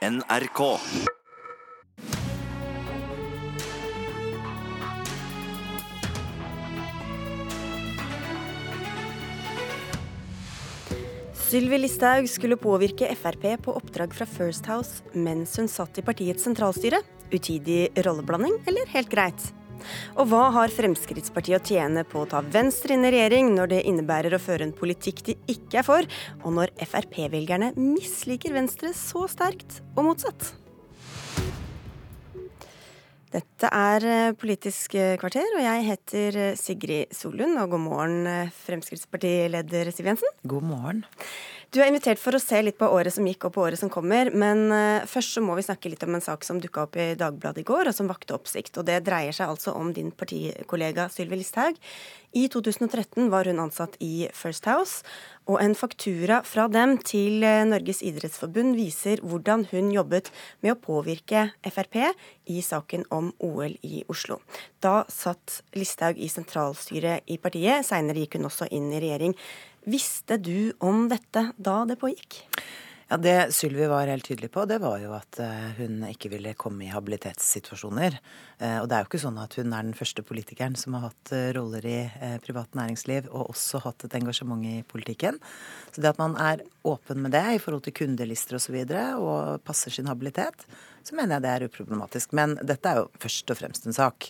NRK. Sylvi Listhaug skulle påvirke Frp på oppdrag fra First House mens hun satt i partiets sentralstyre. Utidig rolleblanding, eller helt greit? Og hva har Fremskrittspartiet å tjene på å ta Venstre inn i regjering når det innebærer å føre en politikk de ikke er for, og når Frp-velgerne misliker Venstre så sterkt, og motsatt? Dette er eh, Politisk kvarter, og jeg heter eh, Sigrid Solund. Og god morgen, eh, Fremskrittspartileder Siv Jensen. God morgen. Du er invitert for å se litt på året som gikk og på året som kommer. Men uh, først så må vi snakke litt om en sak som dukka opp i Dagbladet i går, og som vakte oppsikt. Og det dreier seg altså om din partikollega Sylvi Listhaug. I 2013 var hun ansatt i First House, og en faktura fra dem til eh, Norges idrettsforbund viser hvordan hun jobbet med å påvirke Frp i saken om OL i Oslo. Da satt Listhaug i sentralstyret i partiet, seinere gikk hun også inn i regjering. Visste du om dette da det pågikk? Ja, Det Sylvi var helt tydelig på, det var jo at eh, hun ikke ville komme i habilitetssituasjoner. Eh, og det er jo ikke sånn at hun er den første politikeren som har hatt eh, roller i privat næringsliv og også hatt et engasjement i politikken. Så det at man er åpen med det i forhold til kundelister osv. Og, så videre, og passer sin habilitet, så mener jeg det er uproblematisk. Men dette er jo først og fremst en sak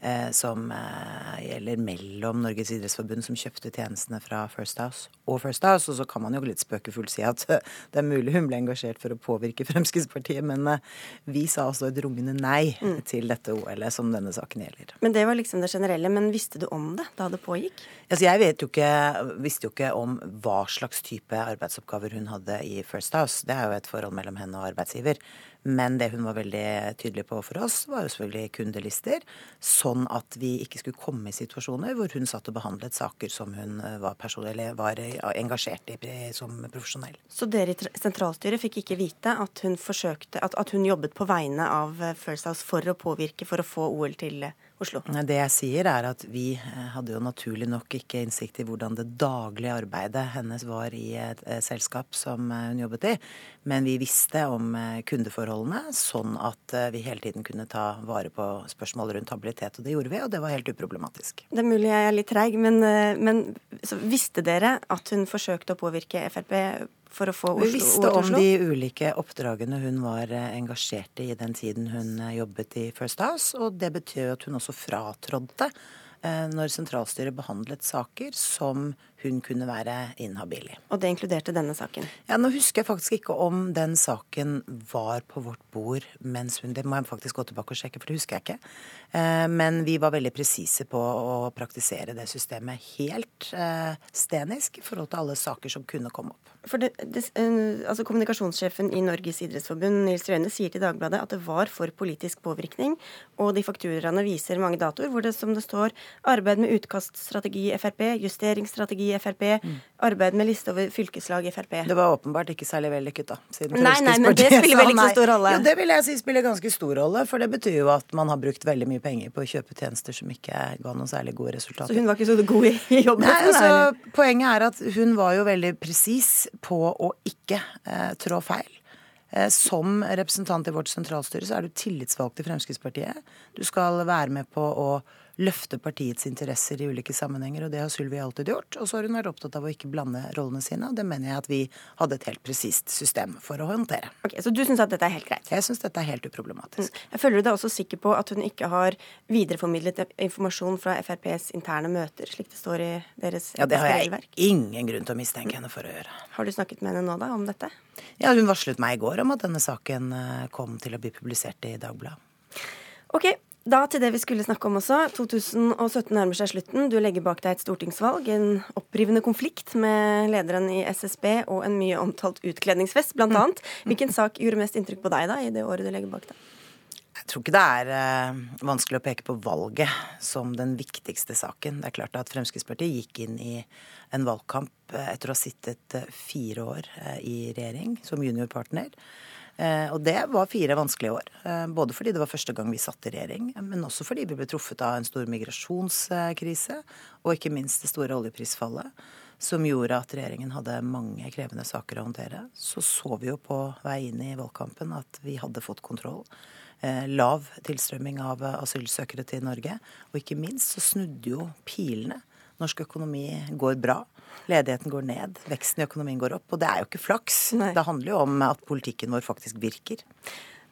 eh, som eh, gjelder mellom Norges idrettsforbund, som kjøpte tjenestene fra First House, og First House. Og så kan man jo litt spøkefullt si at det er mulig hun ble engasjert for å påvirke Fremskrittspartiet, men eh, vi sa altså et rungende nei mm. til dette OL-et som denne saken gjelder. Men det var liksom det generelle. Men visste du om det da det pågikk? Altså, jeg vet jo ikke, visste jo ikke om hva slags type arbeidsoppgaver hun hadde i First House. Det er jo et forhold mellom henne og arbeidsgiver. Men det hun var veldig tydelig på for oss, var jo selvfølgelig kundelister. Sånn at vi ikke skulle komme i situasjoner hvor hun satt og behandlet saker som hun eh, var, var engasjert i som profesjonell. Så dere i sentralstyret fikk ikke vite at hun, forsøkte, at, at hun jobbet på vegne av eh, First House for å påvirke, for å få OL til Oslo? Det jeg sier er at vi eh, hadde jo naturlig nok ikke innsikt i hvordan det daglige arbeidet hennes var i et selskap som hun jobbet i. Men vi visste om kundeforholdene, sånn at vi hele tiden kunne ta vare på spørsmål rundt habilitet. Og det gjorde vi, og det var helt uproblematisk. Det er mulig jeg er litt treig, men, men visste dere at hun forsøkte å påvirke Frp for å få Oslo Vi visste om de ulike oppdragene hun var eh, engasjert i i den tiden hun eh, jobbet i First House, og det betyr at hun også fratrådte eh, når sentralstyret behandlet saker som hun kunne være inhabil i. Og det inkluderte denne saken? Ja, Nå husker jeg faktisk ikke om den saken var på vårt bord mens hun Det må jeg faktisk gå tilbake og sjekke, for det husker jeg ikke. Eh, men vi var veldig presise på å praktisere det systemet helt eh, stenisk i forhold til alle saker som kunne komme opp. For det, det, eh, altså Kommunikasjonssjefen i Norges idrettsforbund Nils Røyne sier til Dagbladet at det var for politisk påvirkning, og de fakturaene viser mange datoer hvor det som det står arbeid med utkaststrategi Frp, justeringsstrategi Frp, mm. arbeid med liste over fylkeslag i Frp. Det var åpenbart ikke særlig vellykket, da. Nei, nei, men det spiller vel ikke så stor rolle? Jo, det vil jeg si spiller ganske stor rolle, for det betyr jo at man har brukt veldig mye penger på å kjøpe tjenester som ikke ga noen særlig gode resultater. Så hun var ikke så god i jobben? Nei, altså, poenget er at hun var jo veldig presis på å ikke eh, trå feil. Eh, som representant i vårt sentralstyre så er du tillitsvalgt i Fremskrittspartiet. Du skal være med på å løfte partiets interesser i ulike sammenhenger, og det har Sylvi alltid gjort. Og så har hun vært opptatt av å ikke blande rollene sine, og det mener jeg at vi hadde et helt presist system for å håndtere. Ok, Så du syns at dette er helt greit? Jeg syns dette er helt uproblematisk. Mm. Jeg føler du deg også sikker på at hun ikke har videreformidlet informasjon fra FrPs interne møter, slik det står i deres Ja, det har jeg ingen grunn til å mistenke henne for å gjøre. Har du snakket med henne nå, da, om dette? Ja, hun varslet meg i går om at denne saken eh, kom til å bli publisert i Dagbladet. Ok, da til det vi skulle snakke om også. 2017 nærmer seg slutten. Du legger bak deg et stortingsvalg, en opprivende konflikt med lederen i SSB og en mye omtalt utkledningsfest, blant mm. annet. Hvilken sak gjorde mest inntrykk på deg da, i det året du legger bak deg? Jeg tror ikke det er uh, vanskelig å peke på valget som den viktigste saken. Det er klart at Fremskrittspartiet gikk inn i en valgkamp uh, etter å ha sittet uh, fire år i regjering som juniorpartner. Eh, og det var fire vanskelige år. Eh, både fordi det var første gang vi satt i regjering, men også fordi vi ble truffet av en stor migrasjonskrise, og ikke minst det store oljeprisfallet. som gjorde at regjeringen hadde mange krevende saker å håndtere. Så så vi jo på vei inn i valgkampen at vi hadde fått kontroll. Eh, lav tilstrømming av asylsøkere til Norge. Og ikke minst så snudde jo pilene. Norsk økonomi går bra. Ledigheten går ned, veksten i økonomien går opp. Og det er jo ikke flaks. Nei. Det handler jo om at politikken vår faktisk virker.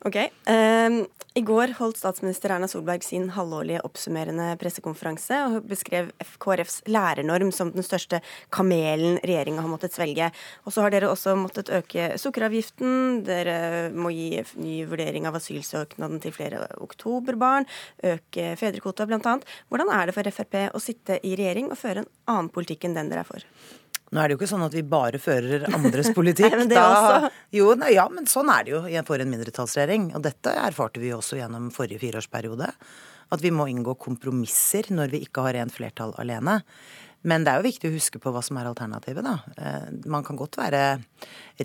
Ok. Uh, I går holdt statsminister Erna Solberg sin halvårlige oppsummerende pressekonferanse og beskrev KrFs lærernorm som den største kamelen regjeringa har måttet svelge. Og så har dere også måttet øke sukkeravgiften, dere må gi ny vurdering av asylsøknaden til flere oktoberbarn, øke fedrekvota bl.a. Hvordan er det for Frp å sitte i regjering og føre en annen politikk enn den dere er for? Nå er det jo ikke sånn at vi bare fører andres politikk. nei, men det da, også. Jo, nei, ja, men sånn er det jo for en mindretallsregjering. Og dette erfarte vi også gjennom forrige fireårsperiode. At vi må inngå kompromisser når vi ikke har rent flertall alene. Men det er jo viktig å huske på hva som er alternativet, da. Eh, man kan godt være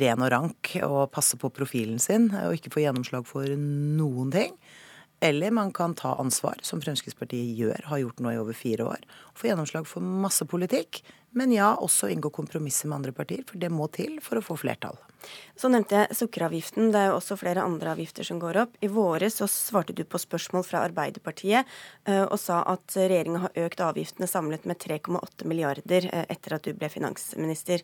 ren og rank og passe på profilen sin og ikke få gjennomslag for noen ting. Eller man kan ta ansvar, som Fremskrittspartiet gjør, har gjort nå i over fire år. og Få gjennomslag for masse politikk, men ja, også inngå kompromisser med andre partier, for det må til for å få flertall. Så nevnte jeg sukkeravgiften. Det er jo også flere andre avgifter som går opp. I våre så svarte du på spørsmål fra Arbeiderpartiet eh, og sa at regjeringa har økt avgiftene samlet med 3,8 milliarder eh, etter at du ble finansminister.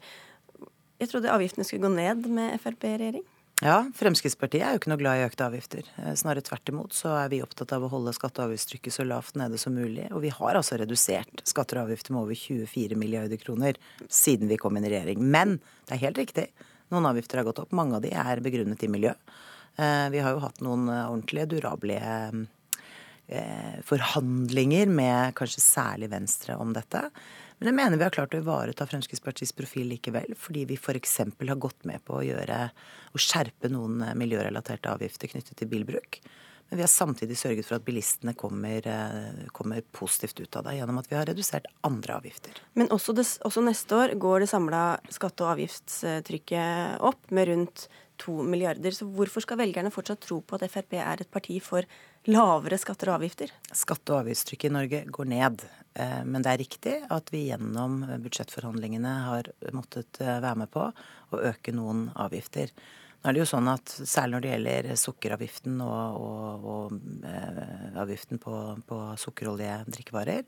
Jeg trodde avgiftene skulle gå ned med Frp i regjering? Ja, Fremskrittspartiet er jo ikke noe glad i økte avgifter. Eh, snarere tvert imot så er vi opptatt av å holde skatte- og avgiftstrykket så lavt nede som mulig. Og vi har altså redusert skatter og avgifter med over 24 milliarder kroner siden vi kom inn i regjering. Men det er helt riktig. Noen avgifter har gått opp. Mange av de er begrunnet i miljø. Eh, vi har jo hatt noen ordentlige durablige eh, forhandlinger med kanskje særlig Venstre om dette. Men jeg mener vi har klart å ivareta Fremskrittspartiets profil likevel, fordi vi f.eks. har gått med på å gjøre å skjerpe noen eh, miljørelaterte avgifter knyttet til bilbruk. Men vi har samtidig sørget for at bilistene kommer, eh, kommer positivt ut av det gjennom at vi har redusert andre avgifter. Men også, det, også neste år går det samla skatte- og avgiftstrykket opp med rundt to milliarder. Så hvorfor skal velgerne fortsatt tro på at Frp er et parti for lavere skatter og avgifter? Skatte- og avgiftstrykket i Norge går ned. Eh, men det er riktig at vi gjennom budsjettforhandlingene har måttet eh, være med på å øke noen avgifter. Nå er det jo sånn at Særlig når det gjelder sukkeravgiften og, og, og eh, avgiften på, på sukkerholdige drikkevarer,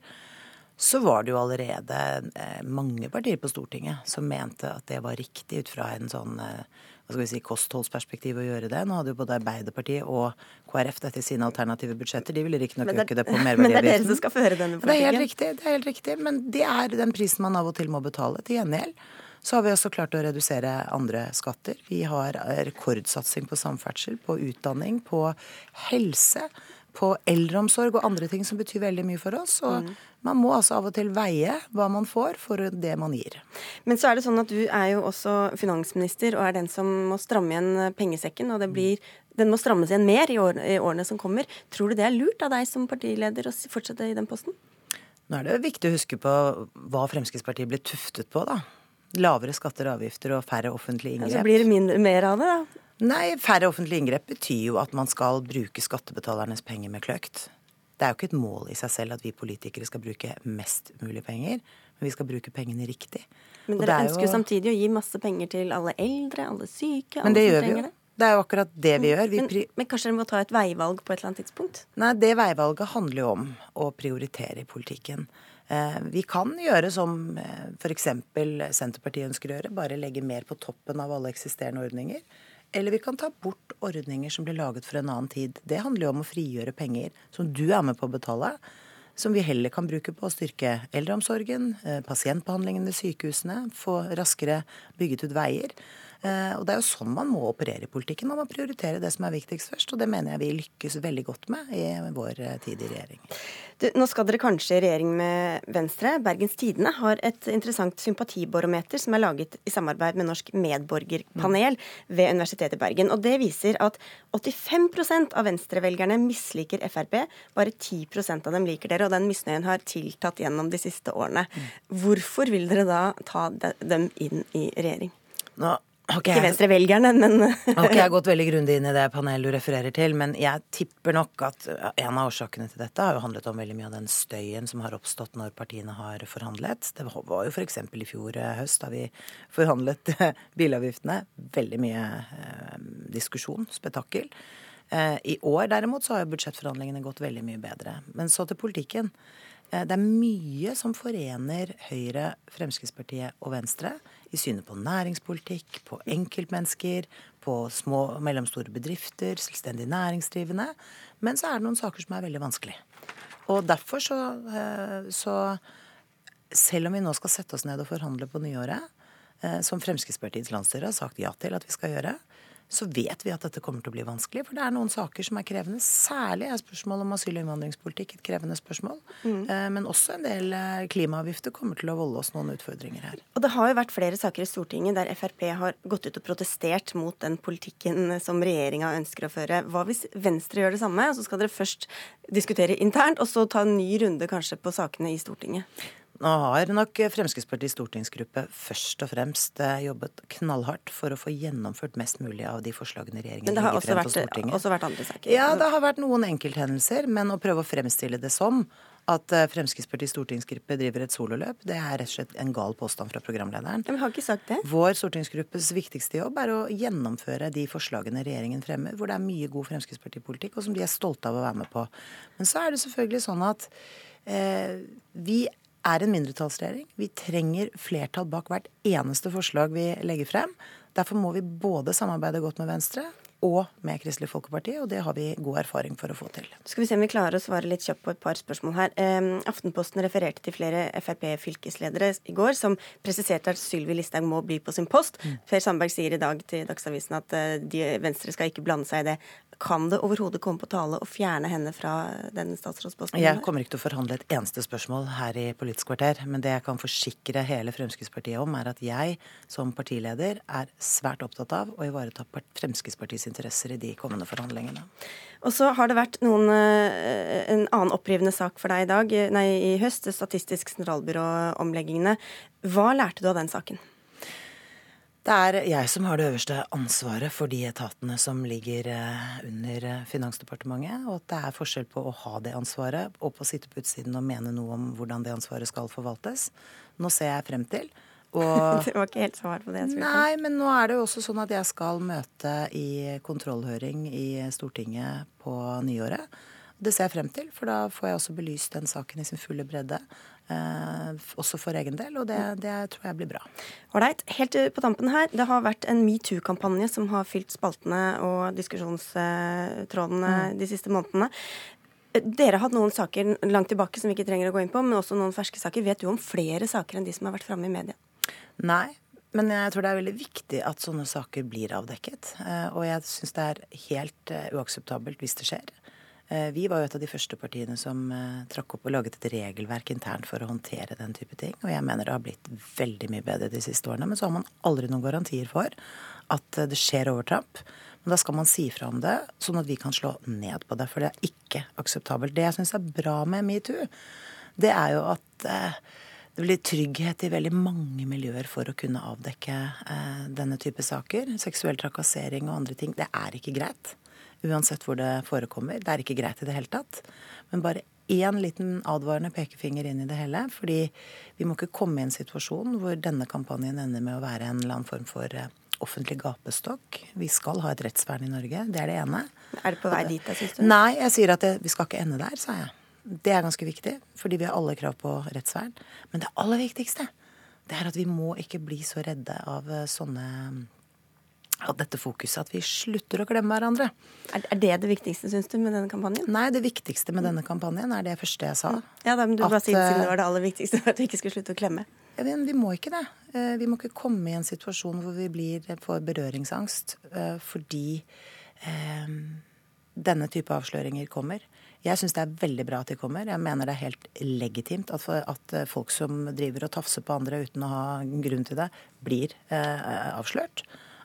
så var det jo allerede eh, mange partier på Stortinget som mente at det var riktig ut fra en sånn eh, hva skal vi si, kostholdsperspektiv å gjøre det. Nå hadde jo både Arbeiderpartiet og KrF dette i sine alternative budsjetter. De ville riktignok øke det på merverdiavgiften. Men det er dere som skal føre denne politikken? Det er helt riktig. det er helt riktig, Men det er den prisen man av og til må betale. Til gjengjeld så har vi også klart å redusere andre skatter. Vi har rekordsatsing på samferdsel, på utdanning, på helse på eldreomsorg og andre ting som betyr veldig mye for oss. Og mm. man må altså av og til veie hva man får for det man gir. Men så er det sånn at du er jo også finansminister og er den som må stramme igjen pengesekken. Og det blir, den må strammes igjen mer i, år, i årene som kommer. Tror du det er lurt av deg som partileder å fortsette i den posten? Nå er det viktig å huske på hva Fremskrittspartiet ble tuftet på, da. Lavere skatter og avgifter og færre offentlige inngrep. Ja, så blir det mindre, mer av det, da? Nei, færre offentlige inngrep betyr jo at man skal bruke skattebetalernes penger med kløkt. Det er jo ikke et mål i seg selv at vi politikere skal bruke mest mulig penger, men vi skal bruke pengene riktig. Men dere ønsker jo samtidig å gi masse penger til alle eldre, alle syke, alle men det som gjør vi jo. Det er jo akkurat det vi gjør. Vi men, men, kanskje dere må ta et veivalg på et eller annet tidspunkt? Nei, det veivalget handler jo om å prioritere i politikken. Eh, vi kan gjøre som eh, f.eks. Senterpartiet ønsker å gjøre, bare legge mer på toppen av alle eksisterende ordninger. Eller vi kan ta bort ordninger som ble laget for en annen tid. Det handler jo om å frigjøre penger som du er med på å betale. Som vi heller kan bruke på å styrke eldreomsorgen, eh, pasientbehandlingen ved sykehusene, få raskere bygget ut veier. Eh, og Det er jo sånn man må operere i politikken. Man må prioritere det som er viktigst først. Og det mener jeg vi lykkes veldig godt med i vår eh, tid i regjering. Du, nå skal dere kanskje i regjering med Venstre. Bergens Tidende har et interessant sympatibarometer som er laget i samarbeid med Norsk medborgerpanel ved Universitetet i Bergen. Og det viser at 85% av venstrevelgerne misliker Frp. Bare 10% av dem liker dere, og den misnøyen har tiltatt gjennom de siste årene. Hvorfor vil dere da ta dem inn i regjering? Nå Okay. Ikke Venstre-velgerne, men Ok, Jeg har gått veldig grundig inn i det panelet du refererer til, men jeg tipper nok at en av årsakene til dette har jo handlet om veldig mye av den støyen som har oppstått når partiene har forhandlet. Det var jo f.eks. I fjor eh, høst da vi forhandlet bilavgiftene. Veldig mye eh, diskusjon, spetakkel. Eh, I år derimot så har jo budsjettforhandlingene gått veldig mye bedre. Men så til politikken. Eh, det er mye som forener Høyre, Fremskrittspartiet og Venstre i synet på næringspolitikk, på enkeltmennesker, på små og mellomstore bedrifter, selvstendig næringsdrivende. Men så er det noen saker som er veldig vanskelig. Og derfor så, eh, så Selv om vi nå skal sette oss ned og forhandle på nyåret, eh, som Fremskrittspartiets landsstyre har sagt ja til at vi skal gjøre, så vet vi at dette kommer til å bli vanskelig. For det er noen saker som er krevende. Særlig er spørsmålet om asyl- og innvandringspolitikk et krevende spørsmål. Mm. Eh, men også en del eh, klimaavgifter kommer til å volde oss noen utfordringer her. Og det har jo vært flere saker i Stortinget der Frp har gått ut og protestert mot den politikken som regjeringa ønsker å føre. Hva hvis Venstre gjør det samme, så skal dere først diskutere internt, og så ta en ny runde kanskje på sakene i Stortinget? Nå har nok Fremskrittspartiets stortingsgruppe først og fremst eh, jobbet knallhardt for å få gjennomført mest mulig av de forslagene regjeringen legger frem for Stortinget. Men det har også vært andre saker? Ja, det har vært noen enkelthendelser. Men å prøve å fremstille det som at eh, Fremskrittspartiets stortingsgruppe driver et sololøp, det er rett og slett en gal påstand fra programlederen. Men har ikke sagt det. Vår stortingsgruppes viktigste jobb er å gjennomføre de forslagene regjeringen fremmer, hvor det er mye god Fremskrittspartipolitikk, og som de er stolte av å være med på. Men så er det selvfølgelig sånn at eh, vi er en mindretallsregjering. Vi trenger flertall bak hvert eneste forslag vi legger frem. Derfor må vi både samarbeide godt med Venstre og med Kristelig Folkeparti, og det har vi god erfaring for å få til. Skal vi se om vi klarer å svare litt kjapt på et par spørsmål her. Aftenposten refererte til flere Frp-fylkesledere i går som presiserte at Sylvi Listhaug må bli på sin post. Mm. Per Sandberg sier i dag til Dagsavisen at eh, de, Venstre skal ikke blande seg i det. Kan det overhodet komme på tale å fjerne henne fra den statsrådsposten? Jeg kommer ikke til å forhandle et eneste spørsmål her i Politisk kvarter. Men det jeg kan forsikre hele Fremskrittspartiet om, er at jeg som partileder er svært opptatt av å ivareta Fremskrittspartiets interesser i de kommende forhandlingene. Og så har det vært noen, eh, en annen opprivende sak for deg i dag, nei, i høst, Statistisk sentralbyrå-omleggingene. Hva lærte du av den saken? Det er jeg som har det øverste ansvaret for de etatene som ligger eh, under eh, Finansdepartementet. Og at det er forskjell på å ha det ansvaret og på å sitte på utsiden og mene noe om hvordan det ansvaret skal forvaltes. Nå ser jeg frem til og, det var ikke helt svar på det. Nei, men nå er det jo også sånn at jeg skal møte i kontrollhøring i Stortinget på nyåret. Det ser jeg frem til, for da får jeg også belyst den saken i sin fulle bredde. Eh, også for egen del, og det, det tror jeg blir bra. Ålreit. Helt på tampen her, det har vært en metoo-kampanje som har fylt spaltene og diskusjonstrådene mm. de siste månedene. Dere har hatt noen saker langt tilbake som vi ikke trenger å gå inn på, men også noen ferske saker. Vet du om flere saker enn de som har vært framme i media? Nei, men jeg tror det er veldig viktig at sånne saker blir avdekket. Eh, og jeg syns det er helt eh, uakseptabelt hvis det skjer. Eh, vi var jo et av de første partiene som eh, trakk opp og laget et regelverk internt for å håndtere den type ting. Og jeg mener det har blitt veldig mye bedre de siste årene. Men så har man aldri noen garantier for at eh, det skjer overtramp. Men da skal man si fra om det, sånn at vi kan slå ned på det. For det er ikke akseptabelt. Det jeg syns er bra med metoo, det er jo at det blir trygghet i veldig mange miljøer for å kunne avdekke denne type saker. Seksuell trakassering og andre ting. Det er ikke greit uansett hvor det forekommer. Det er ikke greit i det hele tatt. Men bare én liten advarende pekefinger inn i det hele. Fordi vi må ikke komme i en situasjon hvor denne kampanjen ender med å være en eller annen form for eh, offentlig gapestokk. Vi skal ha et rettsvern i Norge. Det er det ene. Er det på vei dit, da, syns du? Nei, jeg sier at det, vi skal ikke ende der, sa jeg. Det er ganske viktig, fordi vi har alle krav på rettsvern. Men det aller viktigste, det er at vi må ikke bli så redde av eh, sånne at dette fokuset, at vi slutter å glemme hverandre. Er det det viktigste, syns du, med denne kampanjen? Nei, det viktigste med denne kampanjen er det første jeg sa. Ja, da, men du at, bare sier siden det var det aller viktigste, at vi ikke skulle slutte å klemme. Ja, men vi må ikke det. Eh, vi må ikke komme i en situasjon hvor vi blir får berøringsangst eh, fordi eh, denne type avsløringer kommer. Jeg syns det er veldig bra at de kommer. Jeg mener det er helt legitimt at, at folk som driver og tafser på andre uten å ha grunn til det, blir eh, avslørt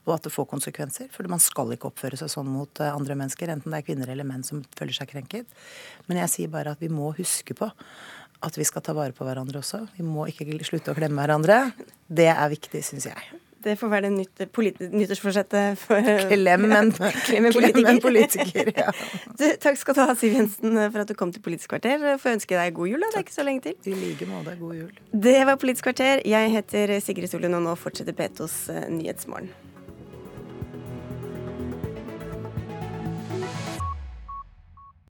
og at det får konsekvenser. For man skal ikke oppføre seg sånn mot eh, andre mennesker, enten det er kvinner eller menn som føler seg krenket. Men jeg sier bare at vi må huske på at vi skal ta vare på hverandre også. Vi må ikke slutte å klemme hverandre. Det er viktig, syns jeg. Det får være det nytt, nyttårsforsettet for Klem en, politiker. politiker ja. du, takk skal du ha, Siv Jensen, for at du kom til Politisk kvarter. Får ønske deg god jul, da. Det er ikke så lenge til. I like måte. God jul. Det var Politisk kvarter. Jeg heter Sigrid Solund, og nå fortsetter P2s Nyhetsmorgen.